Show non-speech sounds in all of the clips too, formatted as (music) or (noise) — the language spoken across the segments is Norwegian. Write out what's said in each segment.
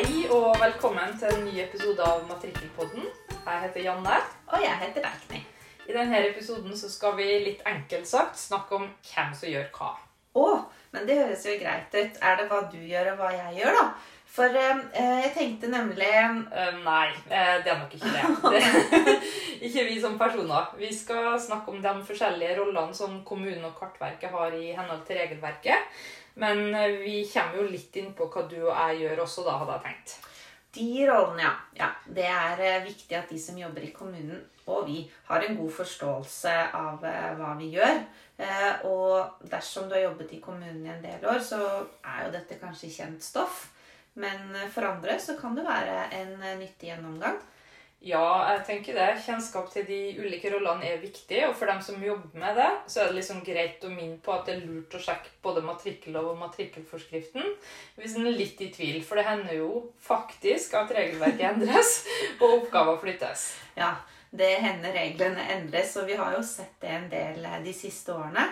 Hei og velkommen til en ny episode av Matrikkelpodden. Jeg heter Janne. Og jeg heter Berkni. I denne episoden så skal vi litt enkelt sagt snakke om hvem som gjør hva. Å, men det høres jo greit ut. Er det hva du gjør, og hva jeg gjør, da? For eh, jeg tenkte nemlig Eh, nei, eh, det er nok ikke det. (laughs) det. ikke vi som personer. Vi skal snakke om de forskjellige rollene som kommunen og Kartverket har i henhold til regelverket. Men eh, vi kommer jo litt inn på hva du og jeg gjør også, da, hadde jeg tenkt. de rollene, ja. ja. Det er eh, viktig at de som jobber i kommunen, og vi, har en god forståelse av eh, hva vi gjør. Eh, og dersom du har jobbet i kommunen i en del år, så er jo dette kanskje kjent stoff. Men eh, for andre så kan det være en eh, nyttig gjennomgang. Ja, jeg tenker det. Kjennskap til de ulike rollene er viktig. Og for dem som jobber med det, så er det liksom greit å minne på at det er lurt å sjekke både matrikkellov og matrikkelforskriften hvis en er litt i tvil. For det hender jo faktisk at regelverket endres (laughs) og oppgaver flyttes. Ja, det hender reglene endres, og vi har jo sett det en del eh, de siste årene.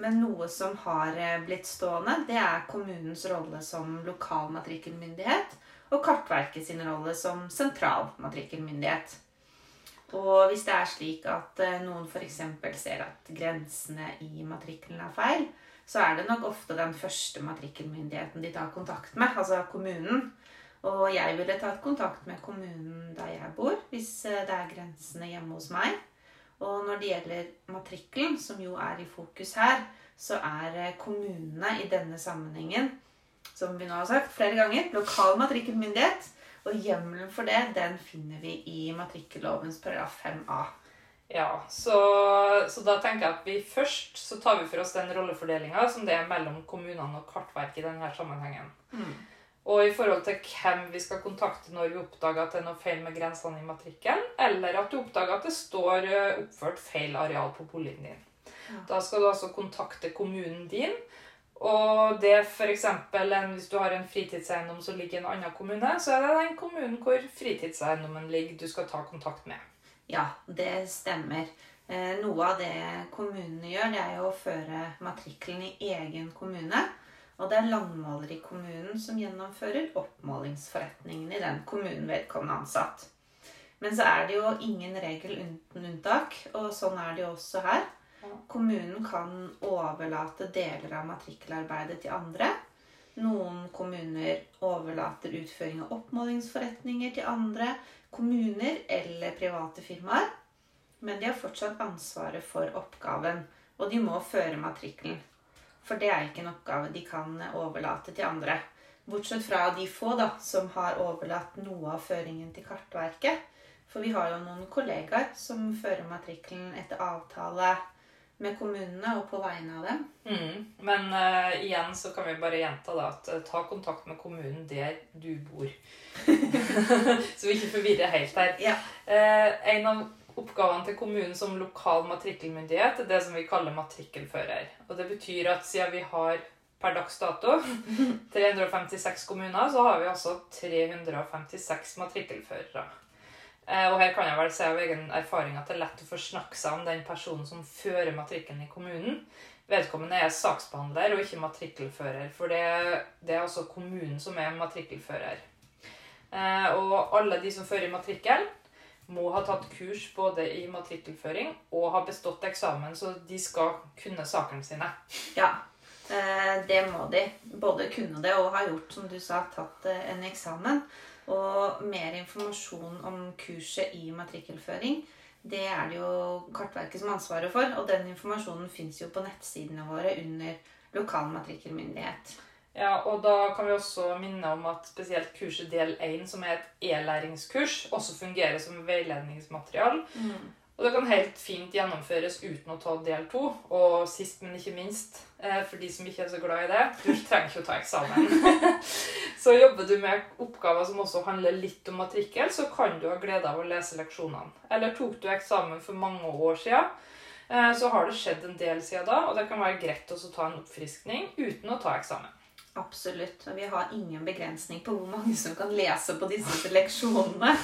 Men noe som har eh, blitt stående, det er kommunens rolle som lokal matrikkelmyndighet og Kartverket sin rolle som sentral matrikkelmyndighet. Og hvis det er slik at eh, noen f.eks. ser at grensene i matrikkelen er feil, så er det nok ofte den første matrikkelmyndigheten de tar kontakt med, altså kommunen. Og jeg ville tatt kontakt med kommunen der jeg bor, hvis eh, det er grensene hjemme hos meg. Og når det gjelder matrikkelen, som jo er i fokus her, så er kommunene i denne sammenhengen, som vi nå har sagt flere ganger, lokal matrikkelmyndighet. Og hjemmelen for det, den finner vi i matrikkellovens paragraf 5a. Ja, så, så da tenker jeg at vi først så tar vi for oss den rollefordelinga som det er mellom kommunene og Kartverket i denne sammenhengen. Og i forhold til hvem vi skal kontakte når vi oppdager at det er noe feil med grensene i matrikkelen, eller at du oppdager at det står eh, oppført feil areal på boligen din. Ja. Da skal du altså kontakte kommunen din. Og det for en, hvis du har en fritidseiendom som ligger i en annen kommune, så er det den kommunen hvor fritidseiendommen ligger, du skal ta kontakt med. Ja, det stemmer. Eh, Noe av det kommunene gjør, det er jo å føre matrikkelen i egen kommune. Og det er landmåler i kommunen som gjennomfører oppmålingsforretningen i den kommunen vedkommende ansatt. Men så er det jo ingen regel uten unntak, og sånn er det jo også her. Kommunen kan overlate deler av matrikkelarbeidet til andre. Noen kommuner overlater utføring av oppmålingsforretninger til andre kommuner eller private firmaer. Men de har fortsatt ansvaret for oppgaven, og de må føre matrikkelen. For det er ikke en oppgave de kan overlate til andre. Bortsett fra de få da, som har overlatt noe av føringen til Kartverket. For vi har jo noen kollegaer som fører matrikkelen etter avtale med kommunene og på vegne av dem. Mm. Men uh, igjen så kan vi bare gjenta da at uh, ta kontakt med kommunen der du bor. (laughs) (laughs) så vi ikke forvirrer helt her. Ja. Uh, en av oppgavene til kommunen som lokal matrikkelmyndighet er det som vi kaller matrikkelfører. Og det betyr at siden vi har per dags dato (laughs) 356 kommuner, så har vi altså 356 matrikkelførere. Eh, Og her kan jeg vel si av egen erfaring at det er lett å forsnakke seg om den personen som fører matrikkelen i kommunen. Vedkommende er saksbehandler og ikke matrikkelfører, for det, det er altså kommunen som er matrikkelfører. Eh, Og alle de som fører matrikkel, må ha tatt kurs både i matrikkelføring og ha bestått eksamen, så de skal kunne sakene sine. Ja, eh, det må de. Både kunne det og ha gjort, som du sa, tatt eh, en eksamen. Og mer informasjon om kurset i matrikkelføring, det er det jo Kartverket som har ansvaret for. Og den informasjonen fins jo på nettsidene våre under lokal matrikkelmyndighet. Ja, og da kan vi også minne om at spesielt kurset del 1, som er et e-læringskurs, også fungerer som veiledningsmaterial. Og det kan helt fint gjennomføres uten å ta del 2. Og sist, men ikke minst, eh, for de som ikke er så glad i det, du trenger ikke å ta eksamen. (laughs) så jobber du med oppgaver som også handler litt om matrikkel, så kan du ha glede av å lese leksjonene. Eller tok du eksamen for mange år siden, eh, så har det skjedd en del siden da, og det kan være greit å ta en oppfriskning uten å ta eksamen. Absolutt. Og vi har ingen begrensning på hvor mange som kan lese på disse leksjonene.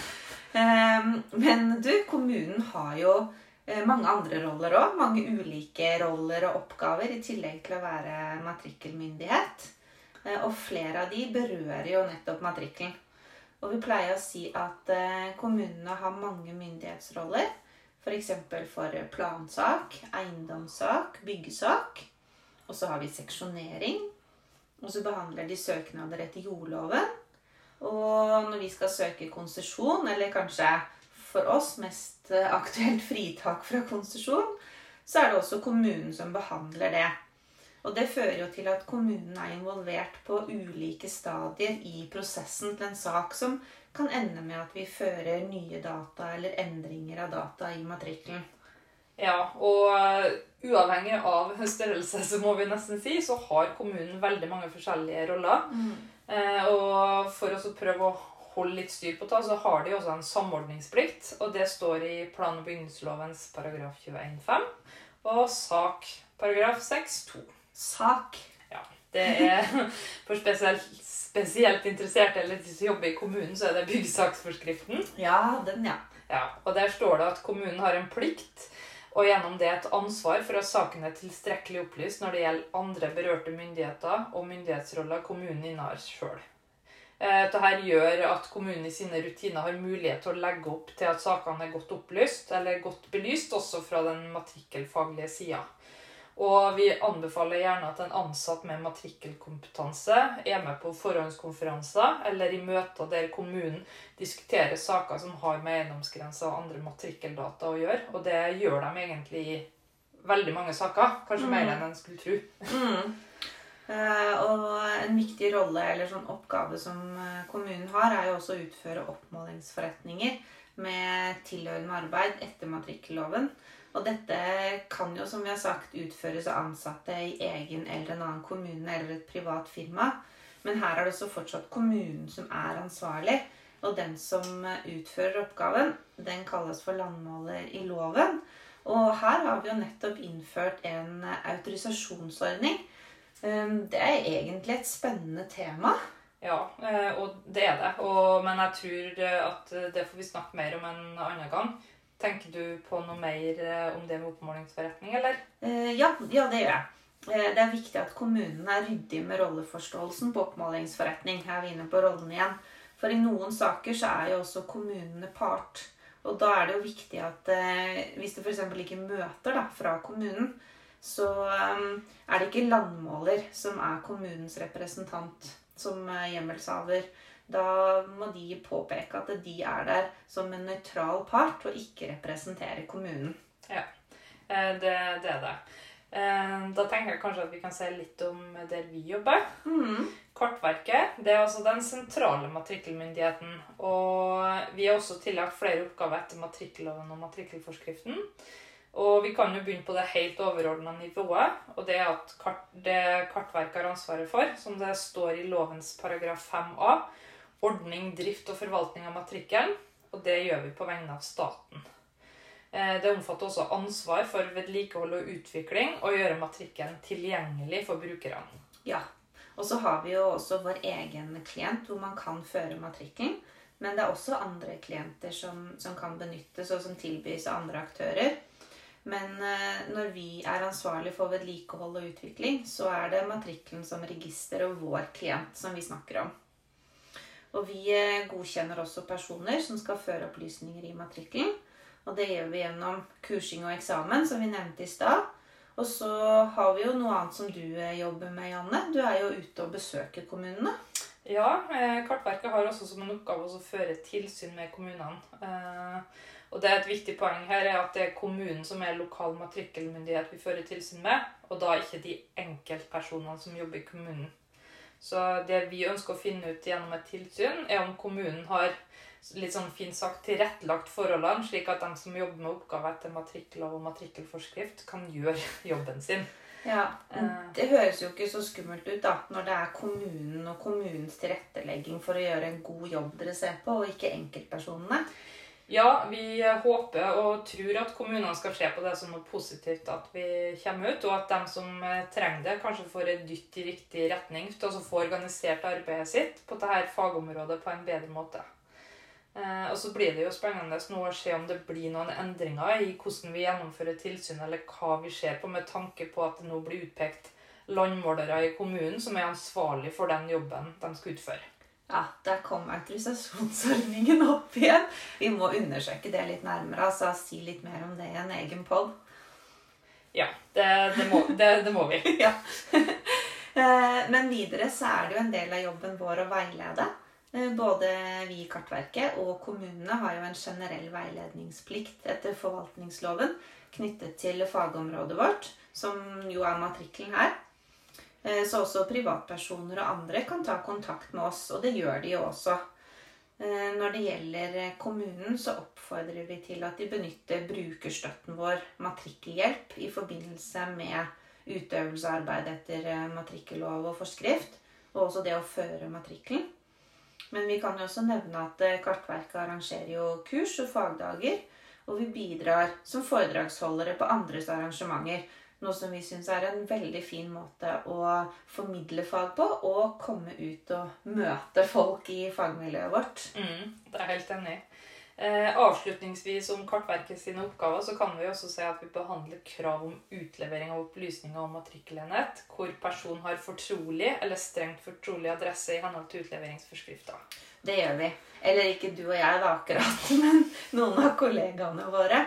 Ehm, Men du, kommunen har jo eh, mange andre roller òg. Mange ulike roller og oppgaver i tillegg til å være matrikkelmyndighet. Eh, Og flere av de berører jo nettopp matrikkelen. Og vi pleier å si at eh, kommunene har mange myndighetsroller. F.eks. For, for plansak, eiendomssak, byggesak. Og så har vi seksjonering. Og så behandler de søknader etter jordloven. Og når vi skal søke konsesjon, eller kanskje for oss mest eh, aktuelt fritak fra konsesjon, så er det også kommunen som behandler det. Og det fører jo til at kommunen er involvert på ulike stadier i prosessen til en sak som kan ende med at vi fører nye data eller endringer av data i matrikkelen. Ja, og uh, uavhengig av størrelse, så må vi nesten si, så har kommunen veldig mange forskjellige roller. Mm. Eh, og for å prøve å holde litt styr på det, så har de også en samordningsplikt. Og det står i plan- og bygningslovens paragraf 21-5 og sak paragraf 6-2. Sak. Ja. Det er (laughs) for spesielt, spesielt interesserte eller de som jobber i kommunen, så er det byggsaksforskriften. Ja, den, ja. ja. Og der står det at kommunen har en plikt og gjennom det et ansvar for at saken er tilstrekkelig opplyst når det gjelder andre berørte myndigheter og myndighetsroller kommunen innehar sjøl. Eh, dette gjør at kommunen i sine rutiner har mulighet til å legge opp til at sakene er godt opplyst eller godt belyst, også fra den matrikkelfaglige sida. Og vi anbefaler gjerne at en ansatt med matrikkelkompetanse er med på forhåndskonferanser eller i møter der kommunen diskuterer saker som har med eiendomsgrenser og andre matrikkeldata å gjøre. Og det gjør de egentlig i veldig mange saker. Kanskje mm. mer enn en skulle tro. Mm. Uh, og en viktig rolle eller sånn oppgave som eh, kommunen har, er jo også å utføre oppmålingsforretninger med tilhørende arbeid etter matrikkelloven. Og dette kan jo, som vi har sagt, utføres av ansatte i egen eller en annen kommune eller et privat firma. Men her er det også fortsatt kommunen som er ansvarlig. Og den som utfører oppgaven, den kalles for landmåler i loven. Og her har vi jo nettopp innført en autorisasjonsordning. Ehm, det er egentlig et spennende tema. Ja, eh, og det er det. Og, men jeg tror at det får vi snakke mer om en annen gang. Tenker du på noe mer eh, om det med oppmålingsforretning, eller? Eh, ja, ja, det gjør jeg. Eh, det er viktig at kommunen er ryddig med rolleforståelsen på oppmålingsforretning. Her er vi inne på rollen igjen. For i noen saker så er jo også kommunene part. Og da er det jo viktig at hvis det f.eks. ikke møter da, fra kommunen, så er det ikke landmåler som er kommunens representant som hjemmelshaver. Da må de påpeke at de er der som en nøytral part og ikke representerer kommunen. Ja, eh, det, det er det. Eh, da tenker jeg kanskje at vi kan se litt om der vi jobber. Mm. Kartverket det er altså den sentrale matrikkelmyndigheten. Og vi er også tillagt flere oppgaver etter matrikkelloven og matrikkelforskriften. Og vi kan jo begynne på det helt overordna nivået. Og det er at kart, det Kartverket har ansvaret for, som det står i lovens paragraf 5a, ordning, drift og forvaltning av matrikkelen. Og det gjør vi på vegne av staten. Eh, det omfatter også ansvar for vedlikehold og utvikling og gjøre matrikkelen tilgjengelig for brukerne. Ja, og så har vi jo også vår egen klient hvor man kan føre matrikkelen. Men det er også andre klienter som, som kan benyttes, og som tilbys av andre aktører. Men eh, når vi er ansvarlig for vedlikehold og utvikling, så er det matrikkelen som register og vår klient som vi snakker om. Og vi eh, godkjenner også personer som skal føre opplysninger i matrikkelen. Og det gjør vi gjennom kursing og eksamen, som vi nevnte i stad. Og så har vi jo noe annet som du eh, jobber med, Janne. Du er jo ute og besøker kommunene. Ja, eh, Kartverket har også som en oppgave å føre tilsyn med kommunene. Og det er Et viktig poeng her er at det er kommunen som er lokal matrikkelmyndighet vi fører tilsyn med, og da ikke de enkeltpersonene som jobber i kommunen. Så det vi ønsker å finne ut gjennom et tilsyn, er om kommunen har litt sånn fint sagt tilrettelagt forholdene, slik at de som jobber med oppgaver etter matrikkellov og matrikkelforskrift, kan gjøre (laughs) jobben sin. Ja, eh. Det høres jo ikke så skummelt ut da, når det er kommunen og kommunens tilrettelegging for å gjøre en god jobb dere ser på, og ikke enkeltpersonene. Ja, vi håper og tror at kommunene skal se på det som noe positivt at vi kommer ut, og at de som eh, trenger det, kanskje får et dytt i riktig retning til å få organisert arbeidet sitt på dette fagområdet på en bedre måte. Eh, og så blir det jo spennende nå å se om det blir noen endringer i hvordan vi gjennomfører tilsyn, eller hva vi ser på, med tanke på at det nå blir utpekt landmålere i kommunen som er ansvarlig for den jobben de skal utføre. Ja, der kom autorisasjonsordningen opp igjen. Vi må undersøke det litt nærmere. altså Si litt mer om det i en egen pod. Ja, det, det, må, det, det må vi. (laughs) ja. Eh, men videre så er det jo en del av jobben vår å veilede. Eh, både vi i Kartverket og kommunene har jo en generell veiledningsplikt etter forvaltningsloven knyttet til fagområdet vårt, som jo er matrikkelen her. Eh, så også privatpersoner og andre kan ta kontakt med oss, og det gjør de jo også. Eh, når det gjelder kommunen, så oppfordrer vi til at de benytter brukerstøtten vår, matrikkelhjelp, i forbindelse med utøvelse etter eh, matrikkellov og forskrift, og også det å føre matrikkelen. Men vi kan jo også nevne at Kartverket arrangerer jo kurs og fagdager, og vi bidrar som foredragsholdere på andres arrangementer. Noe som vi syns er en veldig fin måte å formidle fag på, og komme ut og møte folk i fagmiljøet vårt. Mm, det er helt enig. Eh, avslutningsvis om Kartverket sine oppgaver så kan vi også si at vi behandler krav om utlevering av opplysninger om matrikkelenhet hvor personen har fortrolig eller strengt fortrolig adresse i henhold til utleveringsforskrifta. Det gjør vi. Eller ikke du og jeg, da, akkurat, (laughs) men noen av kollegaene våre.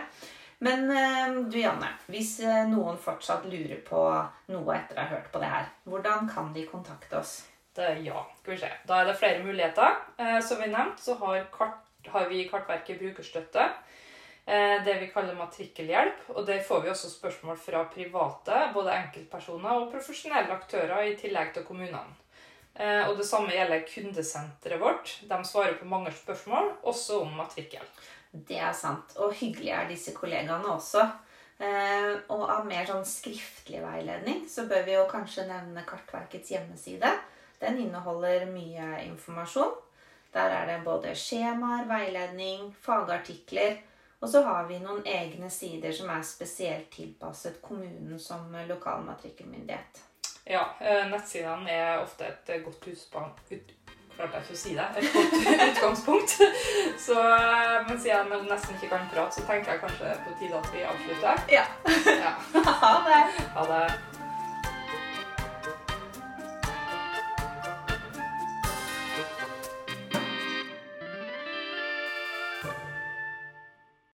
Men eh, du Janne, hvis eh, noen fortsatt lurer på noe etter å ha hørt på det her, hvordan kan de kontakte oss? Det, ja, skal vi se. Da er det flere muligheter. Eh, som vi nevnte, så har, kart, har vi Kartverket brukerstøtte. Det vi kaller matrikkelhjelp. Og der får vi også spørsmål fra private, både enkeltpersoner og profesjonelle aktører, i tillegg til kommunene. Eh, og det samme gjelder kundesenteret vårt. De svarer på mange spørsmål, også om matrikkel. Det er sant. Og hyggelig er disse kollegaene også. Eh, og av mer sånn skriftlig veiledning så bør vi jo kanskje nevne Kartverkets hjemmeside. Den inneholder mye informasjon. Der er det både skjemaer, veiledning, fagartikler. Og så har vi noen egne sider som er spesielt tilpasset kommunen som lokalmatrikkelmyndighet. Ja, eh, nettsidene er ofte et godt utspang, klarte jeg ikke å si det. Et godt (laughs) utgangspunkt. (laughs) Så, mens men siden jeg nesten ikke kan prate, så tenker jeg kanskje på tide at vi avslutter. Ja. ja. (laughs) Ha det. Ha det.